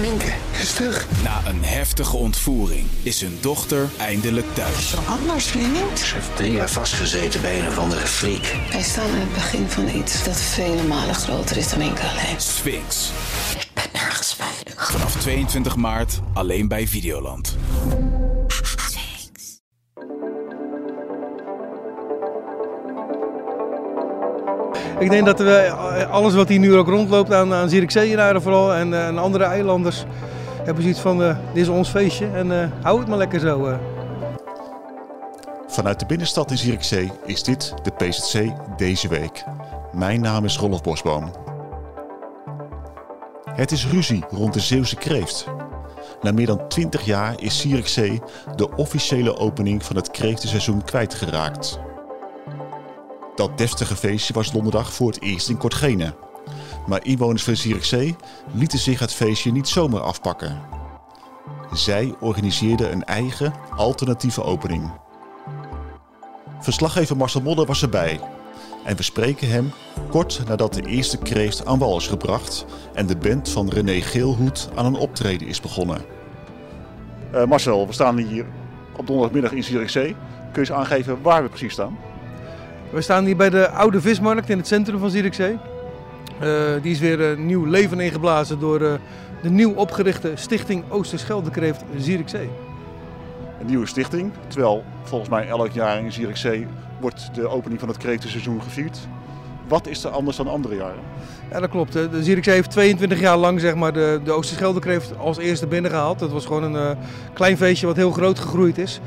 Minke is terug. Na een heftige ontvoering is hun dochter eindelijk thuis. Anders, vriend. Ze heeft drie jaar vastgezeten bij een of andere freak. Wij staan in het begin van iets dat vele malen groter is dan Minke alleen. Sphinx. Ik ben nergens veilig. Vanaf 22 maart alleen bij Videoland. Ik denk dat we eh, alles wat hier nu ook rondloopt aan, aan Zierikzeeënaren vooral en, eh, en andere eilanders hebben zoiets van eh, dit is ons feestje en hou het maar lekker zo. Vanuit de binnenstad in Zierikzee is dit de PZC deze week. Mijn naam is Rolf Bosboom. Het is ruzie rond de Zeeuwse kreeft. Na meer dan 20 jaar is Zierikzee de officiële opening van het kreeftenseizoen kwijtgeraakt. Dat deftige feestje was donderdag voor het eerst in Kortgene. Maar inwoners van Zierikzee lieten zich het feestje niet zomaar afpakken. Zij organiseerden een eigen alternatieve opening. Verslaggever Marcel Modder was erbij. En we spreken hem kort nadat de eerste kreeft aan wal is gebracht en de band van René Geelhoed aan een optreden is begonnen. Eh, Marcel, we staan hier op donderdagmiddag in Zierikzee. Kun je eens aangeven waar we precies staan? We staan hier bij de oude vismarkt in het centrum van Zierikzee. Eh, die is weer eh, nieuw leven ingeblazen door eh, de nieuw opgerichte stichting Oosterscheldekreeft Zierikzee. Een nieuwe stichting. Terwijl volgens mij elk jaar in Zierikzee wordt de opening van het kreeftenseizoen gevierd. Wat is er anders dan andere jaren? Ja, dat klopt. De Zierikzee heeft 22 jaar lang zeg maar, de, de Oosterscheldekreeft als eerste binnengehaald. Dat was gewoon een klein feestje wat heel groot gegroeid is.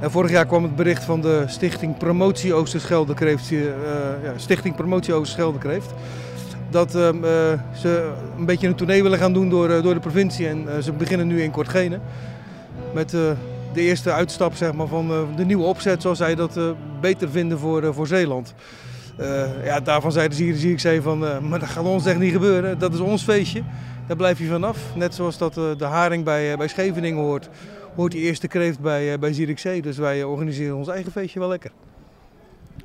En vorig jaar kwam het bericht van de Stichting Promotie Oosterscheldekreeft, eh, ja, Stichting Promotie Oosterscheldekreeft, dat ehm, eh, ze een beetje een tournee willen gaan doen door, eh, door de provincie. En ze beginnen nu in Kortgene met de eerste uitstap zeg maar, van de nieuwe opzet, zoals zij dat beter vinden voor, voor Zeeland. Ja, daarvan zeiden ze hier zie ik zei van, maar dat gaat ons echt niet gebeuren. Dat is ons feestje. Daar blijf je vanaf. Net zoals dat de haring bij, bij Scheveningen hoort, hoort die eerste kreeft bij, eh, bij Zierikzee. Dus wij eh, organiseren ons eigen feestje wel lekker.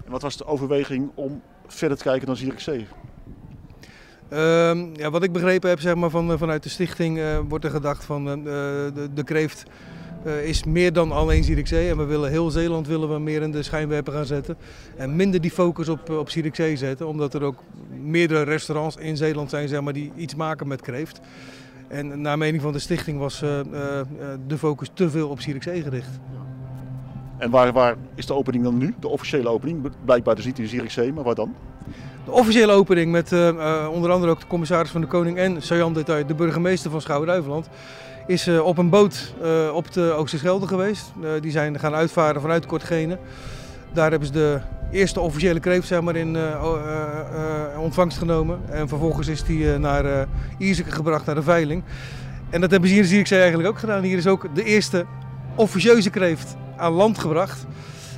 En wat was de overweging om verder te kijken dan Zierikzee? Ehm, ja, wat ik begrepen heb zeg maar, van, eh, vanuit de stichting wordt er gedacht van de, de kreeft is meer dan alleen Zierikzee. En we willen heel Zeeland willen we meer in de schijnwerper gaan zetten. En minder die focus op, op Zierikzee zetten. Omdat er ook meerdere restaurants in Zeeland zijn zeg maar, die iets maken met kreeft. En naar mening van de stichting was eh, eh, eh, de focus te veel op Zierikzee gericht. En waar, waar is de opening dan nu? De officiële opening? Blijkbaar dus niet in Zierikzee, maar waar dan? De officiële opening met onder andere ook de commissaris van de Koning en Sajan Detail, de burgemeester van Schouwen-Duiveland, is op een boot op de Oosterschelde geweest. Die zijn gaan uitvaren vanuit Kortgene. Daar hebben ze de eerste officiële kreeft zeg maar, in eh, eh, eh, ontvangst genomen. En vervolgens is die naar eh Ierseke gebracht, naar de veiling. En dat hebben ze hier, zie ik ze eigenlijk ook gedaan. Hier is ook de eerste officieuze kreeft aan land gebracht.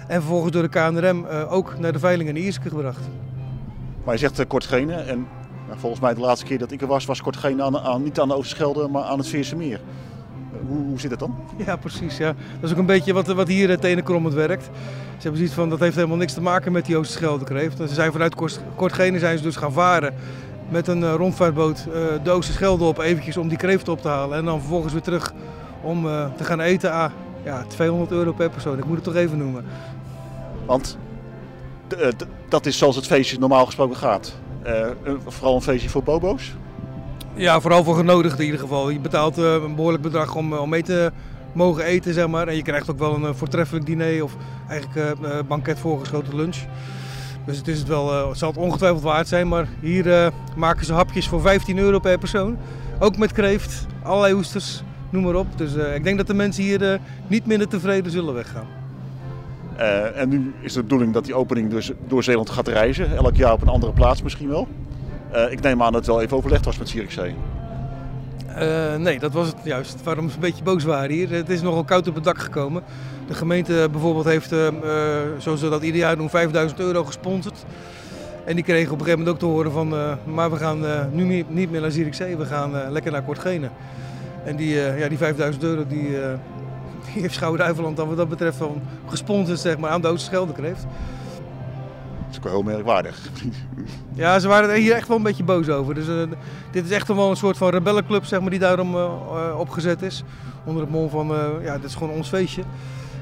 En vervolgens door de KNRM ook naar de veiling in Ierseke gebracht. Maar je zegt uh, Kortgene en nou, volgens mij de laatste keer dat ik er was, was Kortgene aan, aan, niet aan de Oosterschelde, maar aan het Veerse Meer. Uh, hoe, hoe zit het dan? Ja, precies. Ja. Dat is ook een beetje wat, wat hier het ene krommend werkt. Ze hebben zoiets van, dat heeft helemaal niks te maken met die Oosterscheldekreeft. Ze zijn vanuit Kort- Kortgene zijn ze dus gaan varen met een eh, rondvaartboot eh, de Oosterschelde op eventjes om die kreeft op te halen. En dan vervolgens weer terug om eh, te gaan eten. Ah, ja, 200 euro per persoon. Ik moet het toch even noemen. Want eh, dat is zoals het feestje normaal gesproken gaat. Eh, vooral een feestje voor bobo's. Ja, vooral voor genodigden in ieder geval. Je betaalt eh, een behoorlijk bedrag om, eh, om mee te mogen eten, zeg maar. En je krijgt ook wel een eh, voortreffelijk diner of eigenlijk banket voorgeschoten lunch. Dus het, is het, wel, het zal het ongetwijfeld waard zijn. Maar hier maken ze hapjes voor 15 euro per persoon. Ook met kreeft, allerlei oesters, noem maar op. Dus ik denk dat de mensen hier niet minder tevreden zullen weggaan. En nu is de bedoeling dat die opening dus door Zeeland gaat reizen. Elk jaar op een andere plaats misschien wel. Eh, ik neem aan dat het wel even overlegd was met Zierikzee. Eh, nee, dat was het juist. Waarom ze een beetje boos waren hier. Het is nogal koud op het dak gekomen. De gemeente bijvoorbeeld heeft, eh, eh, zoals ze dat ieder jaar doen, 5000 euro gesponsord. En die kregen op een gegeven moment ook te horen van, eh, maar we gaan eh, nu niet, meer naar Zierikzee, we gaan eh, lekker naar Kortgene. En die, eh, ja, die 5000 euro die, eh, heeft Schouwen-Duiveland dan wat dat betreft van gesponsord zeg maar, aan de Oosterscheldekreeft. Is wel heel merkwaardig. Ja, ze waren er hier echt wel een beetje boos over. Dus uh, dit is echt wel een soort van rebellenclub zeg maar, die daarom uh, opgezet is. Onder het mom van, ja, dit is gewoon ons feestje.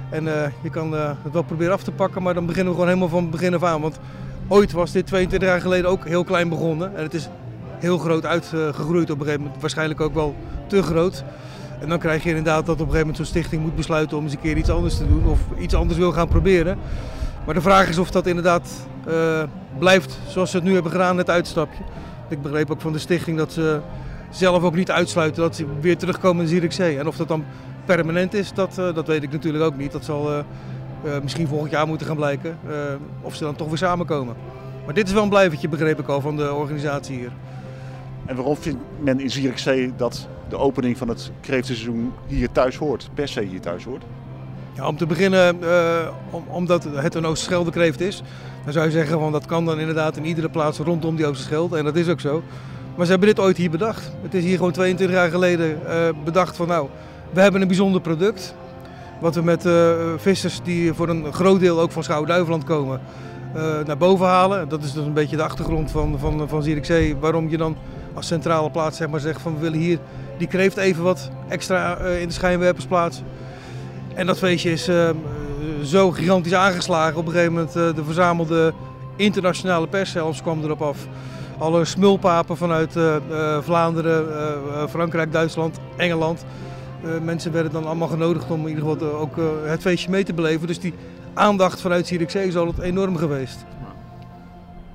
En je kan het wel proberen af te pakken, maar dan beginnen we gewoon helemaal van begin af aan. Want ooit was dit 22 jaar geleden ook heel klein begonnen. En het is heel groot uitgegroeid op een gegeven moment. Waarschijnlijk ook wel te groot. En dan krijg je inderdaad dat op een gegeven moment zo'n stichting moet besluiten om eens een keer iets anders te doen. Of iets anders wil gaan proberen. Maar de vraag is of dat inderdaad uh, blijft zoals ze het nu hebben gedaan, het uitstapje. Ik begreep ook van de stichting dat ze zelf ook niet uitsluiten dat ze weer terugkomen in Zierikzee. En of dat dan permanent is, dat, uh, dat weet ik natuurlijk ook niet. Dat zal uh, misschien volgend jaar moeten gaan blijken. of ze dan toch weer samenkomen. Maar dit is wel een blijvertje, begreep ik al, van de organisatie hier. En waarom vindt men in Zierikzee dat de opening van het kreeftenseizoen hier thuis hoort, per se hier thuis hoort? Ja, om te beginnen, uh, om, omdat het een Oosterscheldekreeft is, dan zou je zeggen van dat kan dan inderdaad in iedere plaats rondom die Oosterschelde. En dat is ook zo. Maar ze hebben dit ooit hier bedacht. Het is hier gewoon 22 jaar geleden uh, bedacht van nou, we hebben een bijzonder product. Wat we met uh, vissers die voor een groot deel ook van Schouwen-Duiveland komen, naar boven halen. Dat is dus een beetje de achtergrond van, van, van Zierikzee. Waarom je dan als centrale plaats zeg maar, zegt van we willen hier die kreeft even wat extra in de schijnwerpers plaatsen. En dat feestje is uh, zo gigantisch aangeslagen. Op een gegeven moment uh, de verzamelde internationale pers zelfs kwam erop af. Alle smulpapen vanuit uh, Vlaanderen, Frankrijk, Duitsland, Engeland. mensen werden dan allemaal genodigd om in ieder geval ook het feestje mee te beleven. Dus die aandacht vanuit Zierikzee is altijd enorm geweest.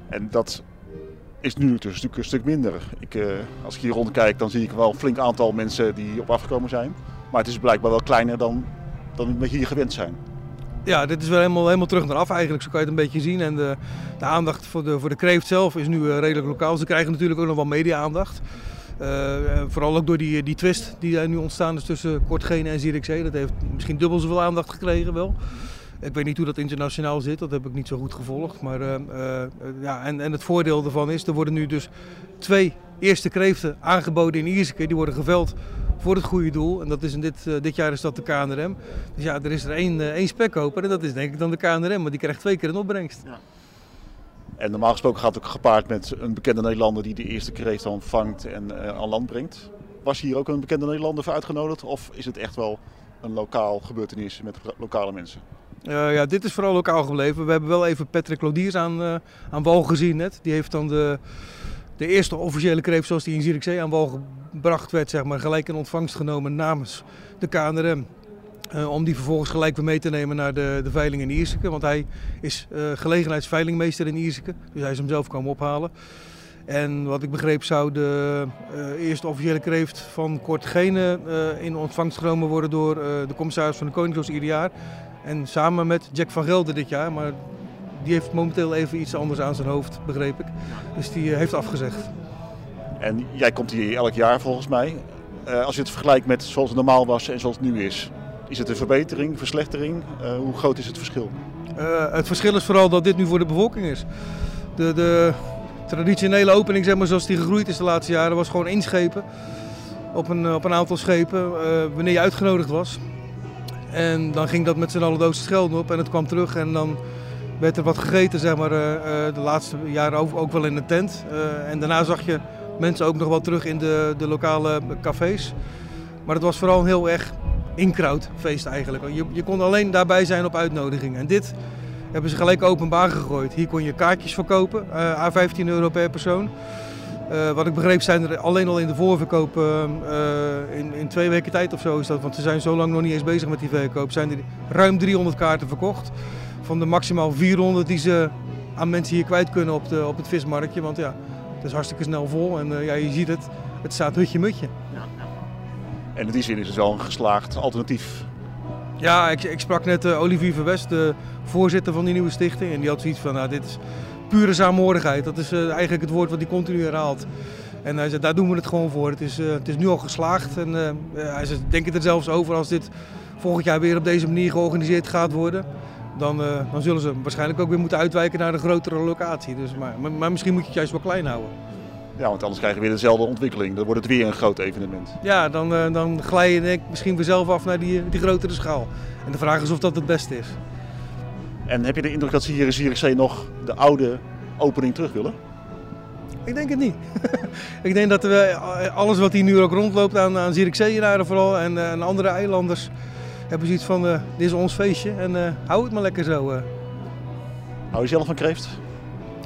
En dat is nu dus natuurlijk een stuk minder. Ik, als ik hier rondkijk, dan zie ik wel een flink aantal mensen die op afgekomen zijn. Maar het is blijkbaar wel kleiner dan dan we hier gewend zijn. Ja, dit is wel helemaal, helemaal terug naar af eigenlijk, zo kan je het een beetje zien. En de, de aandacht voor de, voor de kreeft zelf is nu uh, redelijk lokaal. Ze krijgen natuurlijk ook nog wel media-aandacht. Uh, vooral ook door die, die twist die nu ontstaan is tussen Kortgene en Zierikzee. Dat heeft misschien dubbel zoveel aandacht gekregen wel. Ik weet niet hoe dat internationaal zit, dat heb ik niet zo goed gevolgd. Maar, uh, ja, en, en het voordeel ervan is, er worden nu dus twee eerste kreeften aangeboden in Ierseke. Die worden geveld voor het goede doel. En dat is in dit, uh, dit jaar is dat de KNRM. Dus ja, er is er één, uh, één spekkoper en dat is denk ik dan de KNRM. Maar die krijgt twee keer een opbrengst. Ja. En normaal gesproken gaat het ook gepaard met een bekende Nederlander die de eerste kreeft dan vangt en uh, aan land brengt. Was hier ook een bekende Nederlander voor uitgenodigd? Of is het echt wel een lokaal gebeurtenis met lokale mensen? Uh, ja, dit is vooral lokaal gebleven. We hebben wel even Patrick Lodiers aan, uh, aan wal gezien net. Die heeft dan de, de eerste officiële kreeft zoals die in Zierikzee aan wal gebracht werd, zeg maar, gelijk in ontvangst genomen namens de KNRM. Uh, om die vervolgens gelijk weer mee te nemen naar de, de veiling in Ierseke. Want hij is uh, gelegenheidsveilingmeester in Ierseke. Dus hij is hem zelf komen ophalen. En wat ik begreep zou de uh, eerste officiële kreeft van Kortgene in ontvangst genomen worden door de commissaris van de Koningshuis ieder jaar. En samen met Jack van Gelder dit jaar. Maar die heeft momenteel even iets anders aan zijn hoofd, begreep ik. Dus die heeft afgezegd. En jij komt hier elk jaar volgens mij. Uh, als je het vergelijkt met zoals het normaal was en zoals het nu is. Is het een verbetering, verslechtering? Uh, hoe groot is het verschil? Uh, het verschil is vooral dat dit nu voor de bevolking is. De, de traditionele opening, zeg maar, zoals die gegroeid is de laatste jaren, was gewoon inschepen. Op een, op een aantal schepen, wanneer je uitgenodigd was. En dan ging dat met z'n allen doos schelden op en het kwam terug en dan werd er wat gegeten, zeg maar, de laatste jaren ook, wel in de tent. en daarna zag je mensen ook nog wel terug in de, de lokale cafés. Maar het was vooral een heel erg inkrautfeest eigenlijk. Je, je kon alleen daarbij zijn op uitnodiging. En dit hebben ze gelijk openbaar gegooid. Hier kon je kaartjes verkopen, à 15 euro per persoon. Wat ik begreep zijn er alleen al in de voorverkoop in, in twee weken tijd of zo is dat. Want ze zijn zo lang nog niet eens bezig met die verkoop. Zijn er ruim 300 kaarten verkocht. Van de maximaal 400 die ze aan mensen hier kwijt kunnen op, de, op het vismarktje. Want ja, het is hartstikke snel vol en uh, ja, je ziet het, het staat hutje-mutje. Ja, ja. En in die zin is het wel een geslaagd alternatief. Ja, ik, ik sprak net uh, Olivier Verwest, de voorzitter van die nieuwe stichting. En die had zoiets van, nou, dit is pure saamhorigheid. Dat is uh, eigenlijk het woord wat hij continu herhaalt. En hij zei, daar doen we het gewoon voor. Het is, het is nu al geslaagd. En hij zei, denk het er zelfs over als dit volgend jaar weer op deze manier georganiseerd gaat worden dan, uh, dan zullen ze waarschijnlijk ook weer moeten uitwijken naar een grotere locatie. Dus, maar, maar, maar, misschien moet je het juist wel klein houden. Ja, want anders krijg je weer dezelfde ontwikkeling. Dan wordt het weer een groot evenement. Ja, dan, uh, dan glij je denk, misschien weer zelf af naar die, die grotere schaal. En de vraag is of dat het beste is. En heb je de indruk dat ze hier in Zierikzee nog de oude opening terug willen? Ik denk het niet. ik denk dat we alles wat hier nu ook rondloopt aan, aan Zierikzeeënaren vooral en, en andere eilanders hebben zoiets van uh, dit is ons feestje en uh, hou het maar lekker zo. Uh. Hou je zelf van kreeft?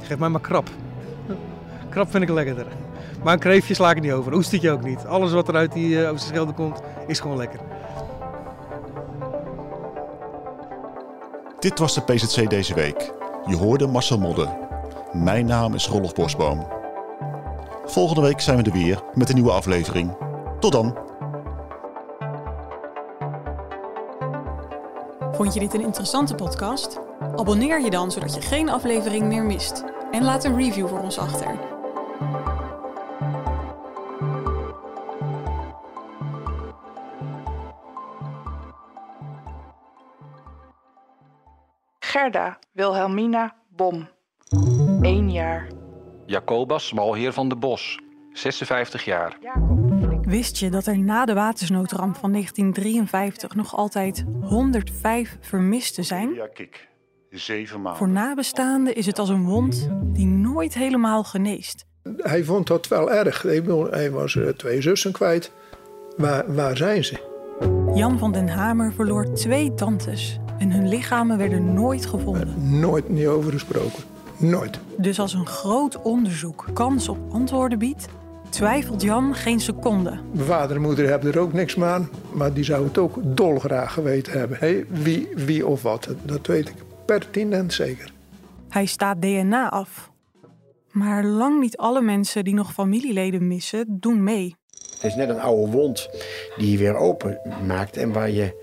Geef mij maar krap. krap vind ik lekkerder. Maar een kreeftje sla ik niet over, oestertje ook niet. Alles wat er uit die uh, Oosterschelde komt is gewoon lekker. Dit was de PZC deze week. Je hoorde Marcel Modde. Mijn naam is Rolf Bosboom. Volgende week zijn we er weer met een nieuwe aflevering. Tot dan! Vond je dit een interessante podcast? Abonneer je dan zodat je geen aflevering meer mist. En laat een review voor ons achter. Gerda Wilhelmina Bom. 1 jaar. Jacobus Smalheer van de Bos. 56 jaar. Wist je dat er na de watersnoodramp van 1953 nog altijd 105 vermisten zijn? Ja, kijk. Zeven maanden. Voor nabestaanden is het als een wond die nooit helemaal geneest. Hij vond dat wel erg. Hij was twee zussen kwijt. Waar, waar zijn ze? Jan van den Hamer verloor twee tantes en hun lichamen werden nooit gevonden. Nooit niet over gesproken. Nooit. Dus als een groot onderzoek kans op antwoorden biedt, twijfelt Jan geen seconde. Mijn vader en moeder hebben er ook niks meer aan, maar die zou het ook dolgraag geweten hebben. Hey, wie, wie of wat, dat weet ik pertinent zeker. Hij staat DNA af. Maar lang niet alle mensen die nog familieleden missen, doen mee. Het is net een oude wond die je weer open maakt en waar je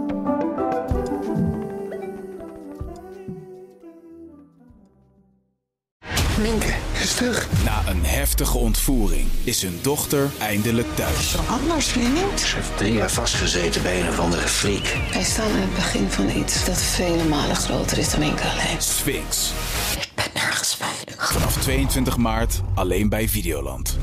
Minke is terug. Na een heftige ontvoering is hun dochter eindelijk thuis. Anders, vriend. Ze heeft drie jaar vastgezeten bij een of andere freak. Wij staan in het begin van iets dat vele malen groter is dan enkel alleen. Sphinx. Ik ben nergens veilig. Vanaf 22 maart alleen bij Videoland.